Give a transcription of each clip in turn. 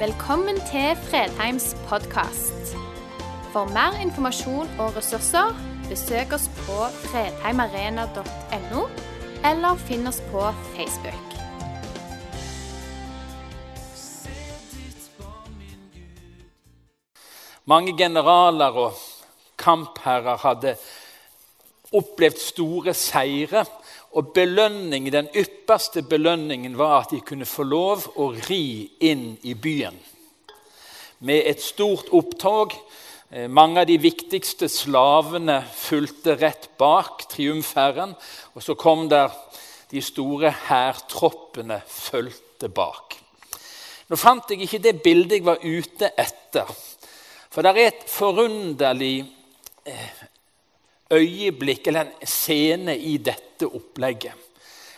Velkommen til Fredheims podkast. For mer informasjon og ressurser, besøk oss på fredheimarena.no, eller finn oss på Facebook. Mange generaler og kampherrer hadde opplevd store seire. Og belønning, den ypperste belønningen var at de kunne få lov å ri inn i byen. Med et stort opptog. Eh, mange av de viktigste slavene fulgte rett bak triumfherren. Og så kom der de store hærtroppene fulgte bak. Nå fant jeg ikke det bildet jeg var ute etter. For det er et forunderlig eh, øyeblikk eller en scene i dette opplegget.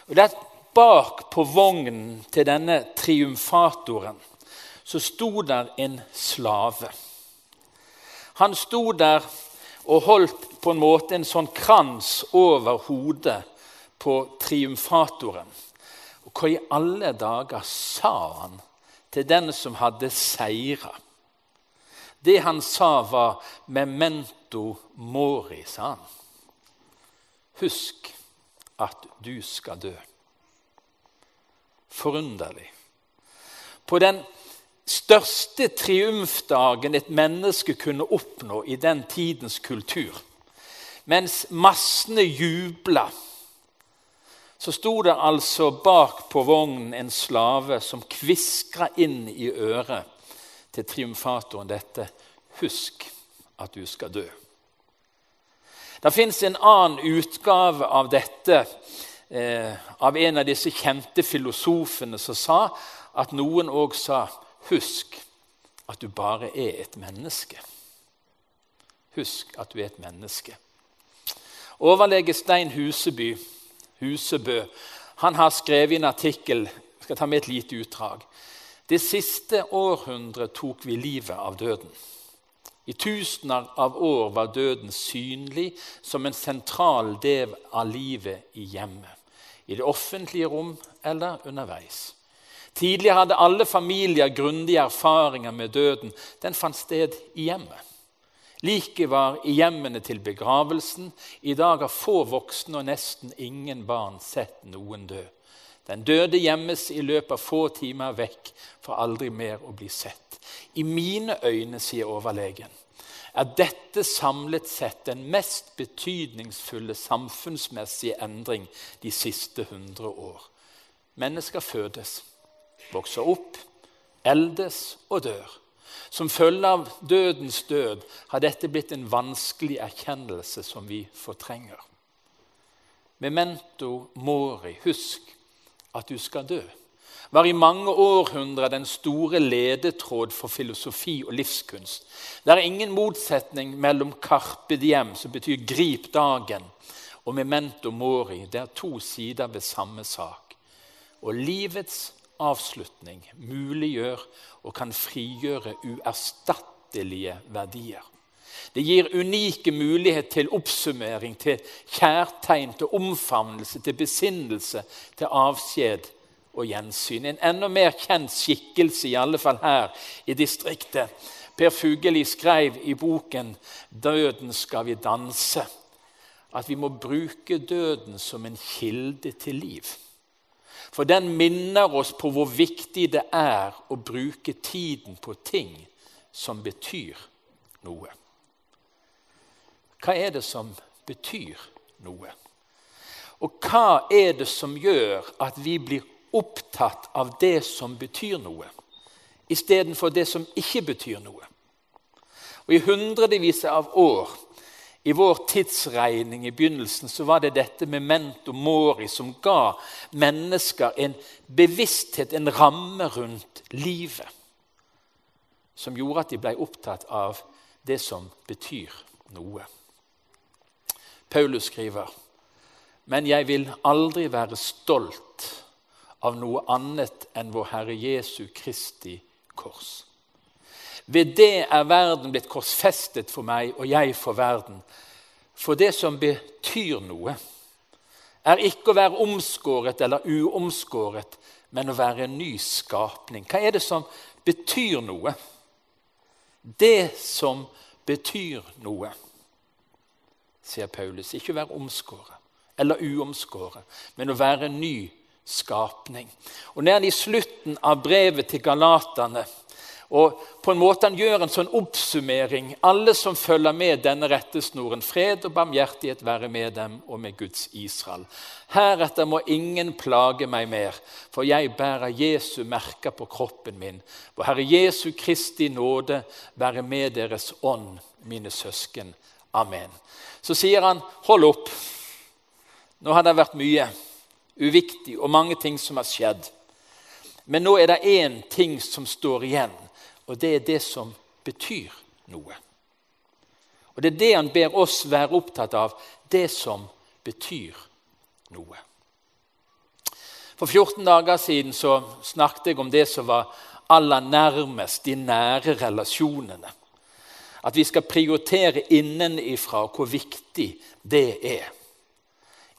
Og det er Bak på vognen til denne triumfatoren så sto der en slave. Han sto der og holdt på en måte en sånn krans over hodet på triumfatoren. Og hva i alle dager sa han til den som hadde seira? Det han sa, var 'memento mori', sa han. Husk at du skal dø. Forunderlig. På den største triumfdagen et menneske kunne oppnå i den tidens kultur, mens massene jubla, så sto det altså bak på vognen en slave som kviskra inn i øret til triumfatoren dette Husk at du skal dø. Det fins en annen utgave av dette eh, av en av disse kjente filosofene som sa at noen òg sa Husk at du bare er et menneske. Husk at du er et menneske. Overlege Stein Huseby, Husebø han har skrevet en artikkel jeg skal ta med et lite utdrag. Det siste århundret tok vi livet av døden. I tusener av år var døden synlig som en sentral del av livet i hjemmet. I det offentlige rom eller underveis. Tidligere hadde alle familier grundige erfaringer med døden. Den fant sted i hjemmet. Liket var i hjemmene til begravelsen. I dag har få voksne og nesten ingen barn sett noen dø. Den døde gjemmes i løpet av få timer vekk for aldri mer å bli sett. I mine øyne, sier overlegen, er dette samlet sett den mest betydningsfulle samfunnsmessige endring de siste hundre år. Mennesker fødes, vokser opp, eldes og dør. Som følge av dødens død har dette blitt en vanskelig erkjennelse som vi fortrenger. Memento mori, husk at du skal dø, var i mange århundrer den store ledetråd for filosofi og livskunst. Det er ingen motsetning mellom carpe diem, som betyr 'grip dagen', og memento mori. Det er to sider ved samme sak. Og livets avslutning muliggjør og kan frigjøre uerstattelige verdier. Det gir unike muligheter til oppsummering, til kjærtegn, til omfavnelse, til besinnelse, til avskjed og gjensyn. En enda mer kjent skikkelse, i alle fall her i distriktet. Per Fugelli skrev i boken 'Døden skal vi danse' at vi må bruke døden som en kilde til liv. For den minner oss på hvor viktig det er å bruke tiden på ting som betyr noe. Hva er det som betyr noe? Og hva er det som gjør at vi blir opptatt av det som betyr noe, istedenfor det som ikke betyr noe? Og I hundrevis av år i vår tidsregning i begynnelsen så var det dette med mento mori som ga mennesker en bevissthet, en ramme rundt livet, som gjorde at de ble opptatt av det som betyr noe. Paulus skriver, 'Men jeg vil aldri være stolt av noe annet enn vår Herre Jesu Kristi kors.' Ved det er verden blitt korsfestet for meg, og jeg for verden. For det som betyr noe, er ikke å være omskåret eller uomskåret, men å være en ny skapning. Hva er det som betyr noe. Det som betyr noe, sier Paulus. Ikke å være omskåret eller uomskåret, men å være ny skapning. Og han i slutten av brevet til galaterne og på en måte Han gjør en sånn oppsummering. Alle som følger med denne rettesnoren, fred og barmhjertighet være med dem og med Guds Israel. Heretter må ingen plage meg mer, for jeg bærer Jesu merker på kroppen min. For Herre Jesu Kristi nåde være med deres ånd, mine søsken. Amen. Så sier han, hold opp. Nå har det vært mye uviktig og mange ting som har skjedd. Men nå er det én ting som står igjen. Og det er det som betyr noe. Og det er det han ber oss være opptatt av, det som betyr noe. For 14 dager siden så snakket jeg om det som var aller nærmest, de nære relasjonene. At vi skal prioritere innenifra hvor viktig det er.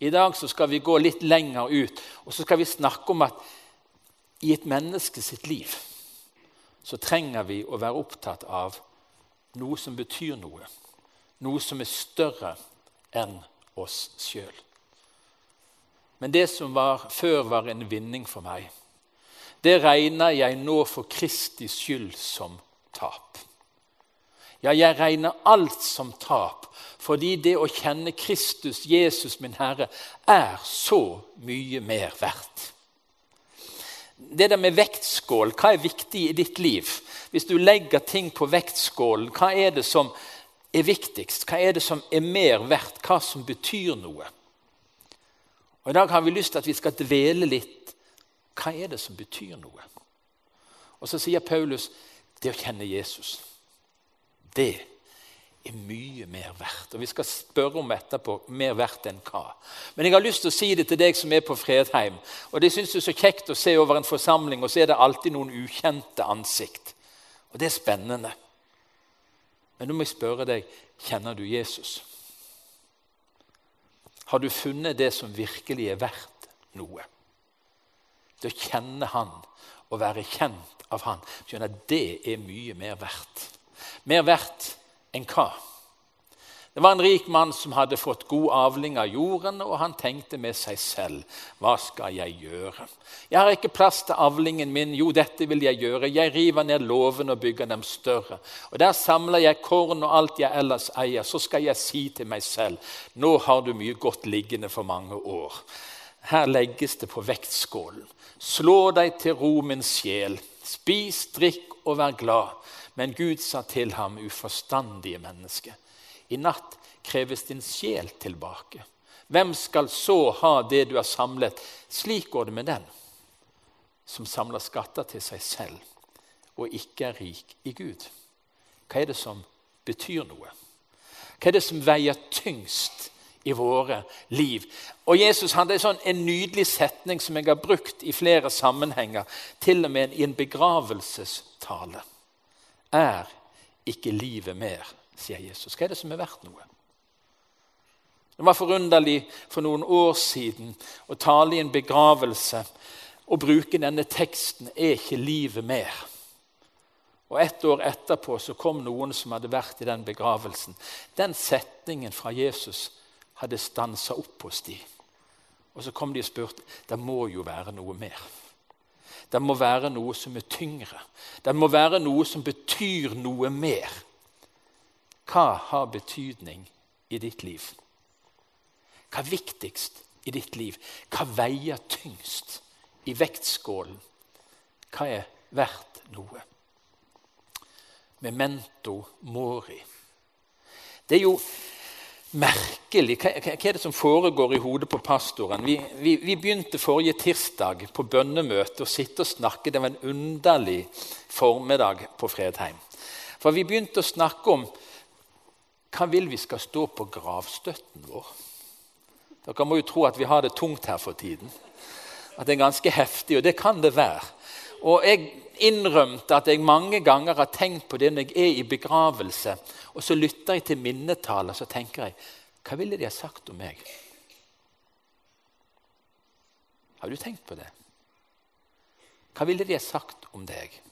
I dag skal vi gå litt lenger ut og så skal vi snakke om at i et menneske sitt liv så trenger vi å være opptatt av noe som betyr noe. Noe som er større enn oss sjøl. Men det som var, før var en vinning for meg, det regner jeg nå for Kristis skyld som tap. Ja, jeg regner alt som tap, fordi det å kjenne Kristus, Jesus min Herre, er så mye mer verdt det der med vektskål, hva er viktig i ditt liv? Hvis du legger ting på vektskålen, hva er det som er viktigst? Hva er det som er mer verdt? Hva som betyr noe? Og I dag har vi lyst til at vi skal dvele litt. Hva er det som betyr noe? Og Så sier Paulus det å kjenne Jesus. Det er mye mer verdt. Og Vi skal spørre om etterpå mer verdt enn hva. Men jeg har lyst til å si det til deg som er på Fredheim. Og Det syns jeg er så kjekt å se over en forsamling, og så er det alltid noen ukjente ansikt. Og det er spennende. Men nå må jeg spørre deg kjenner du Jesus? Har du funnet det som virkelig er verdt noe? Det å kjenne Han og være kjent av Han, skjønner det er mye mer verdt. Mer verdt enn hva? Det var en rik mann som hadde fått god avling av jorden, og han tenkte med seg selv hva skal jeg gjøre? Jeg har ikke plass til avlingen min. Jo, dette vil jeg gjøre. Jeg river ned låvene og bygger dem større. Og Der samler jeg korn og alt jeg ellers eier. Så skal jeg si til meg selv nå har du mye godt liggende for mange år. Her legges det på vektskålen. Slå deg til ro, min sjel. Spis, drikk og vær glad. Men Gud sa til ham, uforstandige menneske, i natt kreves din sjel tilbake. Hvem skal så ha det du har samlet? Slik går det med den som samler skatter til seg selv og ikke er rik i Gud. Hva er det som betyr noe? Hva er det som veier tyngst i våre liv? Og Jesus hadde en, sånn, en nydelig setning som jeg har brukt i flere sammenhenger, til og med i en begravelsestale er ikke livet mer, sier Jesus. Hva er det som er verdt noe? Det var forunderlig for noen år siden å tale i en begravelse og bruke denne teksten 'Er ikke livet mer?' Og Ett år etterpå så kom noen som hadde vært i den begravelsen. Den setningen fra Jesus hadde stansa opp hos de. Og Så kom de og spurte det må jo være noe mer. Det må være noe som er tyngre. Det må være noe som betyr noe mer. Hva har betydning i ditt liv? Hva er viktigst i ditt liv? Hva veier tyngst i vektskålen? Hva er verdt noe? Memento mori. Det er jo merkelig. Hva, hva, er det som foregår i hodet på pastoren? Vi, vi, vi begynte forrige tirsdag på bønnemøte å sitte og snakke. Det var en underlig formiddag på Fredheim. For vi begynte å snakke om hva vil vi skal stå på gravstøtten vår. Dere må jo tro at vi har det tungt her for tiden. At det er ganske heftig, og det kan det være. Og jeg innrømte at jeg mange ganger har tenkt på det når jeg er i begravelse. Og så lytter jeg til minnetaler så tenker jeg hva ville de ha sagt om meg? Har du tenkt på det? Hva ville de ha sagt om deg?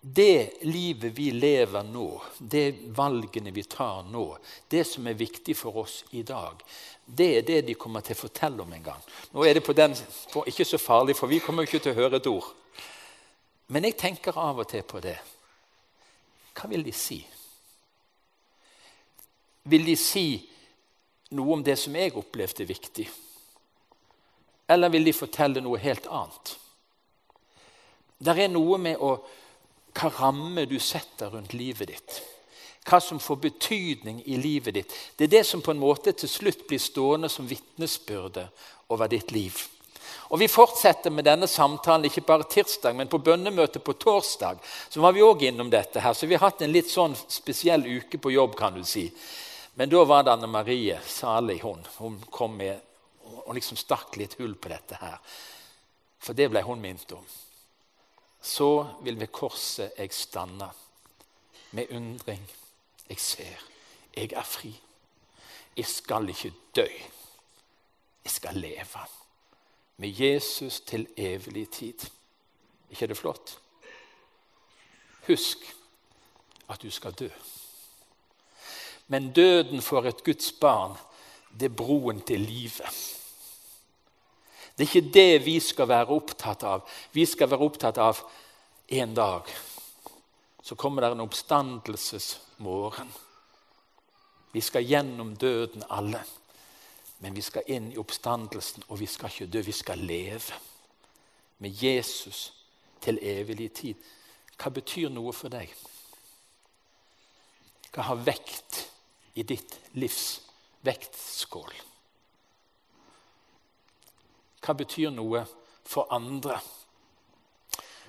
det livet vi lever nå, det valgene vi tar nå, det som er viktig for oss i dag, det er det de kommer til å fortelle om en gang. Nå er det på den, på ikke så farlig, for vi kommer jo ikke til å høre et ord. Men jeg tenker av og til på det. Hva vil de si? Vil de si noe om det som jeg opplevde viktig? Eller vil de fortelle noe helt annet? Det er noe med å hva ramme du setter rundt livet ditt. Hva som får betydning i livet ditt. Det er det som på en måte til slutt blir stående som vitnesbyrde over ditt liv. Og Vi fortsetter med denne samtalen ikke bare tirsdag, men på bønnemøtet på torsdag. så var vi også innom dette her, så vi har hatt en litt sånn spesiell uke på jobb. kan du si. Men da var det Anne Marie, salig hun, hun kom med og liksom stakk litt hull på dette her. For det ble hun minnet om så vil ved korset jeg stanna. med undring. Jeg ser. Jeg er fri. Jeg skal ikke dø. Jeg skal leve med Jesus til evig tid. ikke er det flott? Husk at du skal dø. Men døden for et Guds barn, det er broen til livet. Det er ikke det vi skal være opptatt av. Vi skal være opptatt av en dag så kommer det en oppstandelsesmorgen. Vi skal gjennom døden alle, men vi skal inn i oppstandelsen, og vi skal ikke dø. Vi skal leve med Jesus til evig tid. Hva betyr noe for deg? Hva har vekt i ditt livs vektskål? hva betyr noe for andre,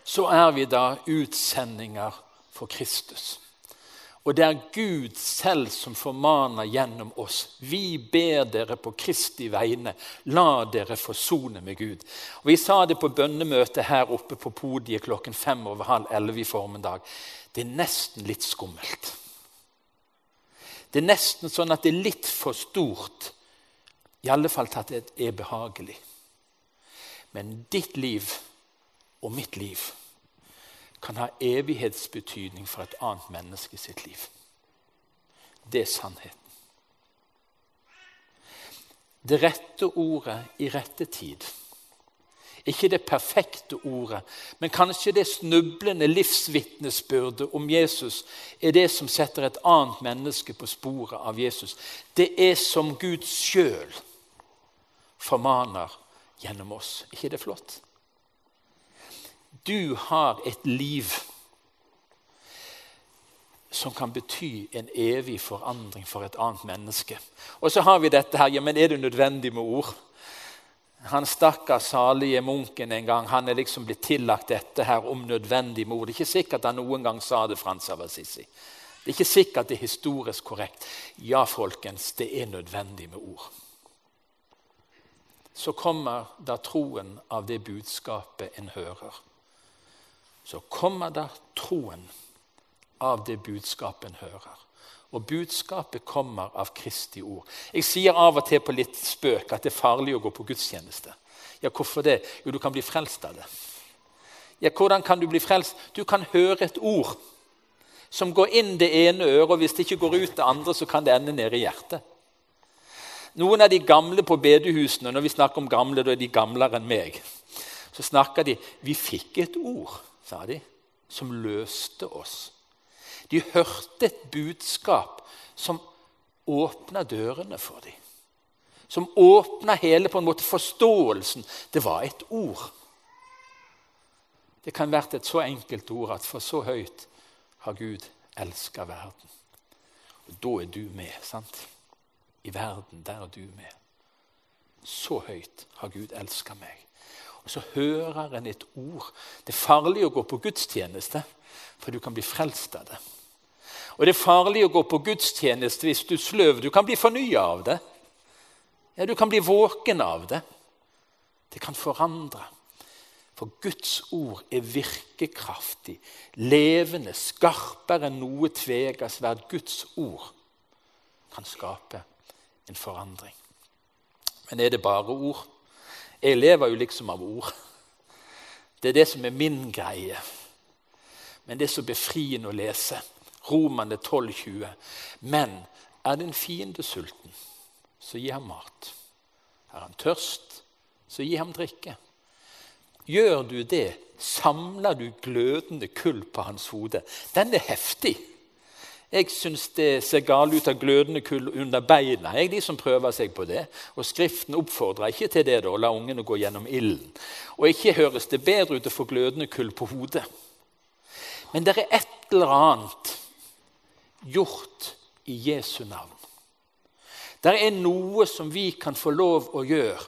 så er vi da utsendinger for Kristus. Og det er Gud selv som formaner gjennom oss. Vi ber dere på Kristi vegne, la dere forsone med Gud. Og Vi sa det på bønnemøtet her oppe på podiet klokken fem over halv elleve i formiddag. Det er nesten litt skummelt. Det er nesten sånn at det er litt for stort, i alle fall til at det er behagelig. Men ditt liv og mitt liv kan ha evighetsbetydning for et annet menneske sitt liv. Det er sannheten. Det rette ordet i rette tid. Ikke det perfekte ordet, men kanskje det snublende livsvitnesbyrdet om Jesus er det som setter et annet menneske på sporet av Jesus. Det er som Gud sjøl formaner gjennom oss. ikke det flott? Du har et liv som kan bety en evig forandring for et annet menneske. Og så har vi dette her, ja, men er det nødvendig med ord? Han stakkars salige munken en gang, han er liksom blitt tillagt dette her om nødvendig med ord. Det er ikke sikkert han noen gang sa det, Frans av Assisi. Det er ikke sikkert det er historisk korrekt. Ja, folkens, det er nødvendig med ord så kommer da troen av det budskapet en hører. Så kommer da troen av det budskapet en hører. Og budskapet kommer av Kristi ord. Jeg sier av og til på litt spøk at det er farlig å gå på gudstjeneste. Ja, Hvorfor det? Jo, du kan bli frelst av det. Ja, Hvordan kan du bli frelst? Du kan høre et ord som går inn det ene øret, og hvis det ikke går ut det andre, så kan det ende nede i hjertet. Noen av de gamle på bedehusene når vi snakker om gamle, da er de gamlere enn meg, så snakker de Vi fikk et ord, sa de, som løste oss. De hørte et budskap som åpna dørene for dem. Som åpna hele på en måte forståelsen. Det var et ord. Det kan vært et så enkelt ord at for så høyt har Gud elska verden. Og da er du med. sant? i verden, der er du med. Så høyt har Gud elska meg. Og så hører en et ord. Det er farlig å gå på gudstjeneste, for du kan bli frelst av det. Og det er farlig å gå på gudstjeneste hvis du sløver. Du kan bli fornya av det. Ja, Du kan bli våken av det. Det kan forandre. For Guds ord er virkekraftig, levende, skarpere enn noe tvegasverd. Guds ord kan skape en forandring. Men er det bare ord? Jeg lever jo liksom av ord. Det er det som er min greie. Men det er så befriende å lese. Romane 12,20. Men er din fiende sulten, så gi ham mat. Er han tørst, så gi ham drikke. Gjør du det, samler du glødende kull på hans hode. Den er heftig. Jeg syns det ser galt ut av glødende kull under beina. Jeg de som prøver seg på det. Og Skriften oppfordrer ikke til det, da, å la ungene gå gjennom ilden. Og ikke høres det bedre ut å få glødende kull på hodet. Men det er et eller annet gjort i Jesu navn. Det er noe som vi kan få lov å gjøre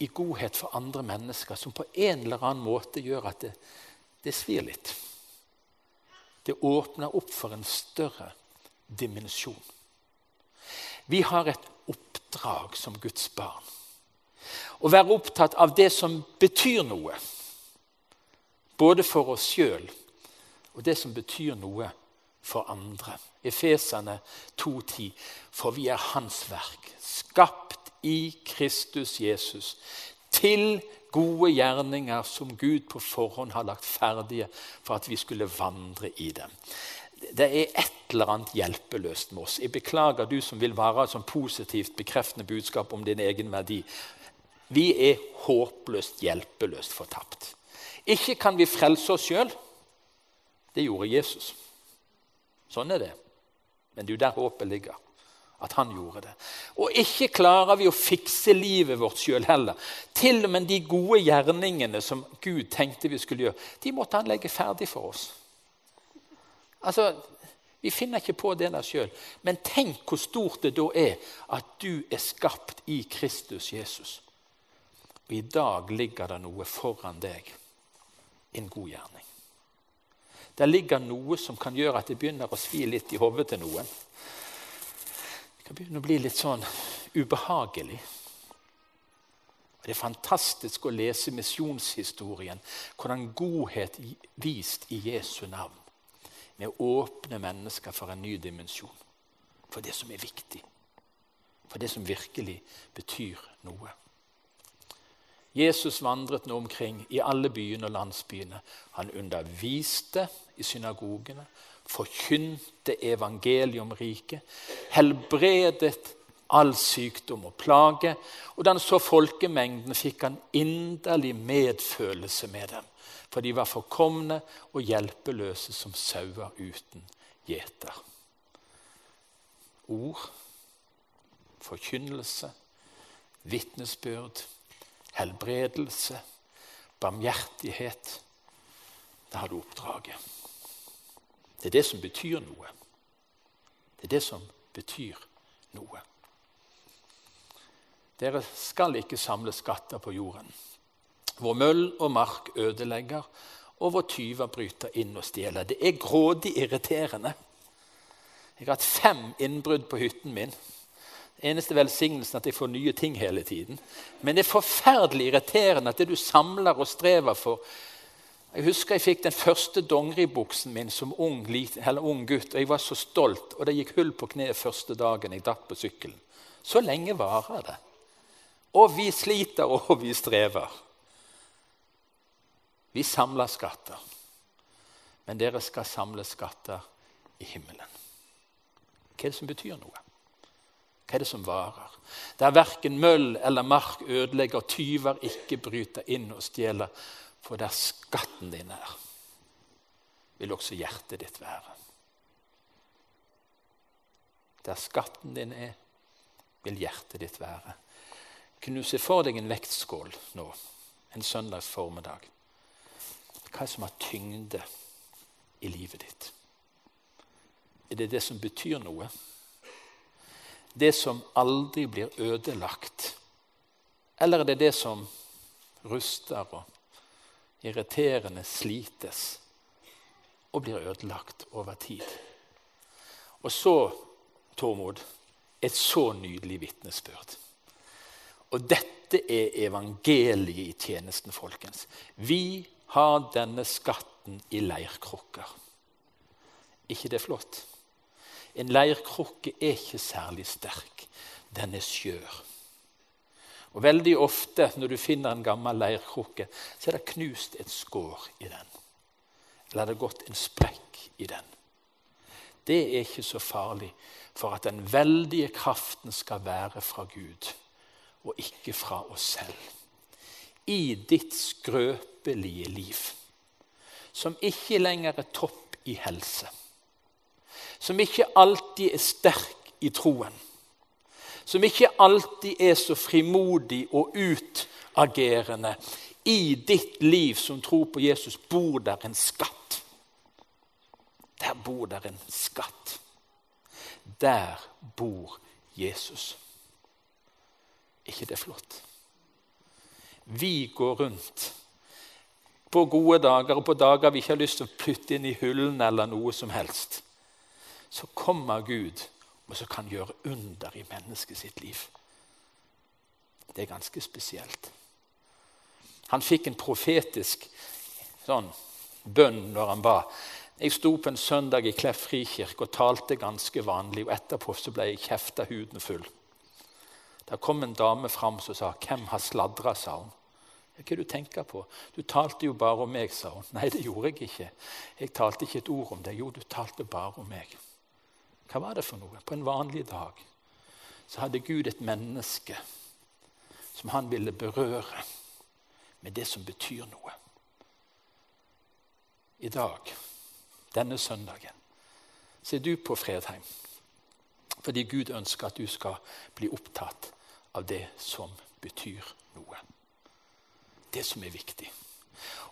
i godhet for andre mennesker, som på en eller annen måte gjør at det, det svir litt. Det åpner opp for en større dimensjon. Vi har et oppdrag som Guds barn. Å være opptatt av det som betyr noe, både for oss sjøl og det som betyr noe for andre. Efeserne 2,10. For vi er Hans verk, skapt i Kristus Jesus, til gode gjerninger som Gud på forhånd har lagt ferdige for at vi skulle vandre i dem. Det er et eller annet hjelpeløst med oss. Jeg beklager du som vil være et sånn positivt bekreftende budskap om din egen verdi. Vi er håpløst, hjelpeløst fortapt. Ikke kan vi frelse oss sjøl. Det gjorde Jesus. Sånn er det. Men det er jo der håpet ligger. At han gjorde det. Og ikke klarer vi å fikse livet vårt sjøl heller. Til og med de gode gjerningene som Gud tenkte vi skulle gjøre, de måtte han legge ferdig for oss. Altså, Vi finner ikke på det der sjøl. Men tenk hvor stort det da er at du er skapt i Kristus Jesus. Og i dag ligger det noe foran deg. En god gjerning. Der ligger noe som kan gjøre at det begynner å svi litt i hodet til noen. Kan begynne å bli litt sånn ubehagelig. Det er fantastisk å lese misjonshistorien, hvordan godhet vist i Jesu navn. Med å åpne mennesker for en ny dimensjon. For det som er viktig. For det som virkelig betyr noe. Jesus vandret nå omkring i alle byene og landsbyene. Han underviste i synagogene, forkynte evangeliet om riket, helbredet all sykdom og plage. Og da han så folkemengden, fikk han inderlig medfølelse med dem. For de var forkomne og hjelpeløse som sauer uten gjeter. Ord, forkynnelse, vitnesbyrd helbredelse, barmhjertighet. Det har du oppdraget. Det er det som betyr noe. Det er det som betyr noe. Dere skal ikke samle skatter på jorden, hvor møll og mark ødelegger, og hvor tyver bryter inn og stjeler. Det er grådig irriterende. Jeg har hatt fem innbrudd på hytten min eneste velsignelsen at jeg får nye ting hele tiden. Men det er forferdelig irriterende at det du samler og strever for Jeg husker jeg fikk den første dongeribuksen min som ung, ung, gutt. og Jeg var så stolt, og det gikk hull på kneet første dagen jeg datt på sykkelen. Så lenge varer det. Og vi sliter, og vi strever. Vi samler skatter. Men dere skal samle skatter i himmelen. Hva er det som betyr noe? Hva er det som varer? Der verken møll eller mark ødelegger, tyver ikke bryter inn og stjeler. For der skatten din er, vil også hjertet ditt være. Der skatten din er, vil hjertet ditt være. Kunne du se for deg en vektskål nå, en søndags formiddag? Hva er det som har tyngde i livet ditt? Er det det som betyr noe? Det som aldri blir ødelagt? Eller er det det som ruster og irriterende slites og blir ødelagt over tid? Og så, Tormod, et så nydelig vitnesbyrd. Og dette er evangeliet i tjenesten, folkens. Vi har denne skatten i leirkrukker. ikke det er flott? En leirkrukke er ikke særlig sterk. Den er skjør. Og Veldig ofte når du finner en gammel leirkrukke, så er det knust et skår i den. eller har det gått en sprekk i den? Det er ikke så farlig for at den veldige kraften skal være fra Gud og ikke fra oss selv. I ditt skrøpelige liv, som ikke lenger er topp i helse, som ikke alltid er sterk i troen, som ikke alltid er så frimodig og utagerende. I ditt liv som tror på Jesus, bor der en skatt. Der bor der en skatt. Der bor Jesus. ikke det flott? Vi går rundt på gode dager og på dager vi ikke har lyst til å putte inn i hullen eller noe som helst. Så kommer Gud, og så kan gjøre under i mennesket sitt liv. Det er ganske spesielt. Han fikk en profetisk sånn, bønn når han ba. Jeg sto på en søndag i Kleff frikirke og talte ganske vanlig. og Etterpå så ble jeg kjefta huden full. Da kom en dame fram som sa 'Hvem har sladra?' sa hun. Hva du tenker på? Du talte jo bare om meg, sa hun. Nei, det gjorde jeg ikke. Jeg talte ikke et ord om deg. Jo, du talte bare om meg. Hva var det for noe? På en vanlig dag så hadde Gud et menneske som han ville berøre med det som betyr noe. I dag denne søndagen ser du på Fredheim fordi Gud ønsker at du skal bli opptatt av det som betyr noe. Det som er viktig.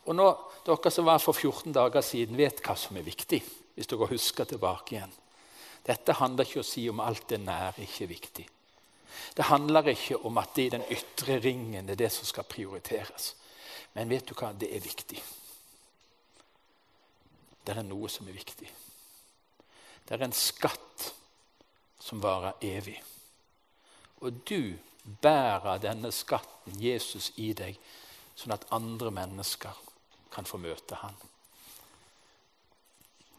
Og nå, Dere som var for 14 dager siden, vet hva som er viktig. hvis dere husker tilbake igjen. Dette handler ikke om å si om alt det nære ikke er viktig. Det handler ikke om at det i den ytre ringen er det som skal prioriteres. Men vet du hva? Det er viktig det er noe som er viktig. Det er en skatt som varer evig. Og du bærer denne skatten, Jesus, i deg, sånn at andre mennesker kan få møte ham.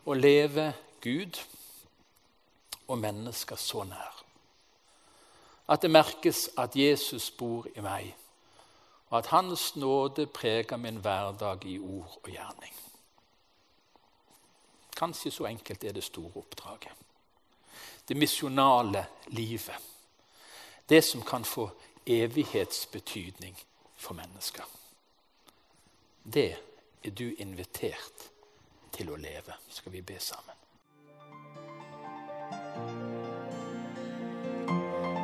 Å leve Gud og mennesker så nær. At det merkes at Jesus bor i meg, og at Hans nåde preger min hverdag i ord og gjerning. Kanskje så enkelt er det store oppdraget. Det misjonale livet. Det som kan få evighetsbetydning for mennesker. Det er du invitert til å leve. Skal vi be sammen?